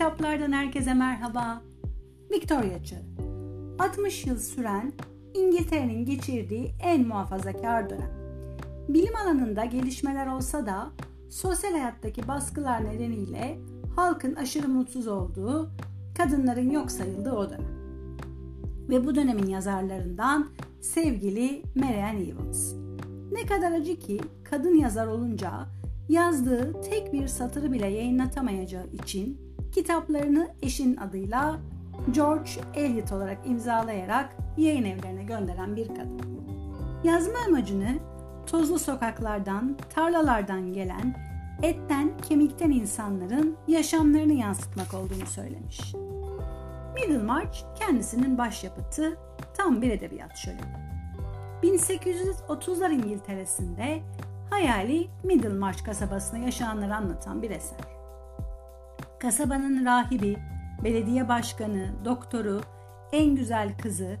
Kitaplardan herkese merhaba. Victoria Çağı. 60 yıl süren İngiltere'nin geçirdiği en muhafazakar dönem. Bilim alanında gelişmeler olsa da sosyal hayattaki baskılar nedeniyle halkın aşırı mutsuz olduğu, kadınların yok sayıldığı o dönem. Ve bu dönemin yazarlarından sevgili Marianne Evans. Ne kadar acı ki kadın yazar olunca yazdığı tek bir satırı bile yayınlatamayacağı için kitaplarını eşin adıyla George Eliot olarak imzalayarak yayın evlerine gönderen bir kadın. Yazma amacını tozlu sokaklardan, tarlalardan gelen, etten, kemikten insanların yaşamlarını yansıtmak olduğunu söylemiş. Middlemarch kendisinin başyapıtı tam bir edebiyat şöleni. 1830'lar İngiltere'sinde hayali Middlemarch kasabasında yaşananları anlatan bir eser. Kasabanın rahibi, belediye başkanı, doktoru, en güzel kızı,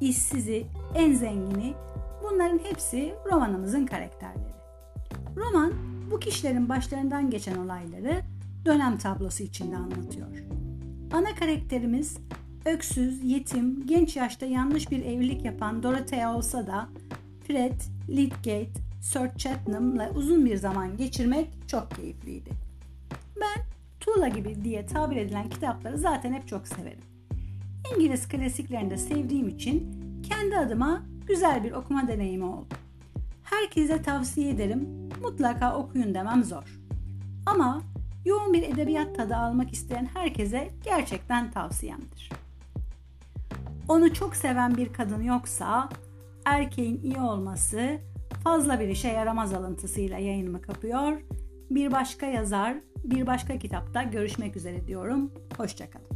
işsizi, en zengini bunların hepsi romanımızın karakterleri. Roman bu kişilerin başlarından geçen olayları dönem tablosu içinde anlatıyor. Ana karakterimiz öksüz, yetim, genç yaşta yanlış bir evlilik yapan Dorothea olsa da Fred, Lydgate, Sir Chatham'la uzun bir zaman geçirmek çok keyifliydi. Tuğla gibi diye tabir edilen kitapları zaten hep çok severim. İngiliz klasiklerini de sevdiğim için kendi adıma güzel bir okuma deneyimi oldu. Herkese tavsiye ederim, mutlaka okuyun demem zor. Ama yoğun bir edebiyat tadı almak isteyen herkese gerçekten tavsiyemdir. Onu çok seven bir kadın yoksa erkeğin iyi olması fazla bir işe yaramaz alıntısıyla yayınımı kapıyor. Bir başka yazar, bir başka kitapta görüşmek üzere diyorum. Hoşçakalın.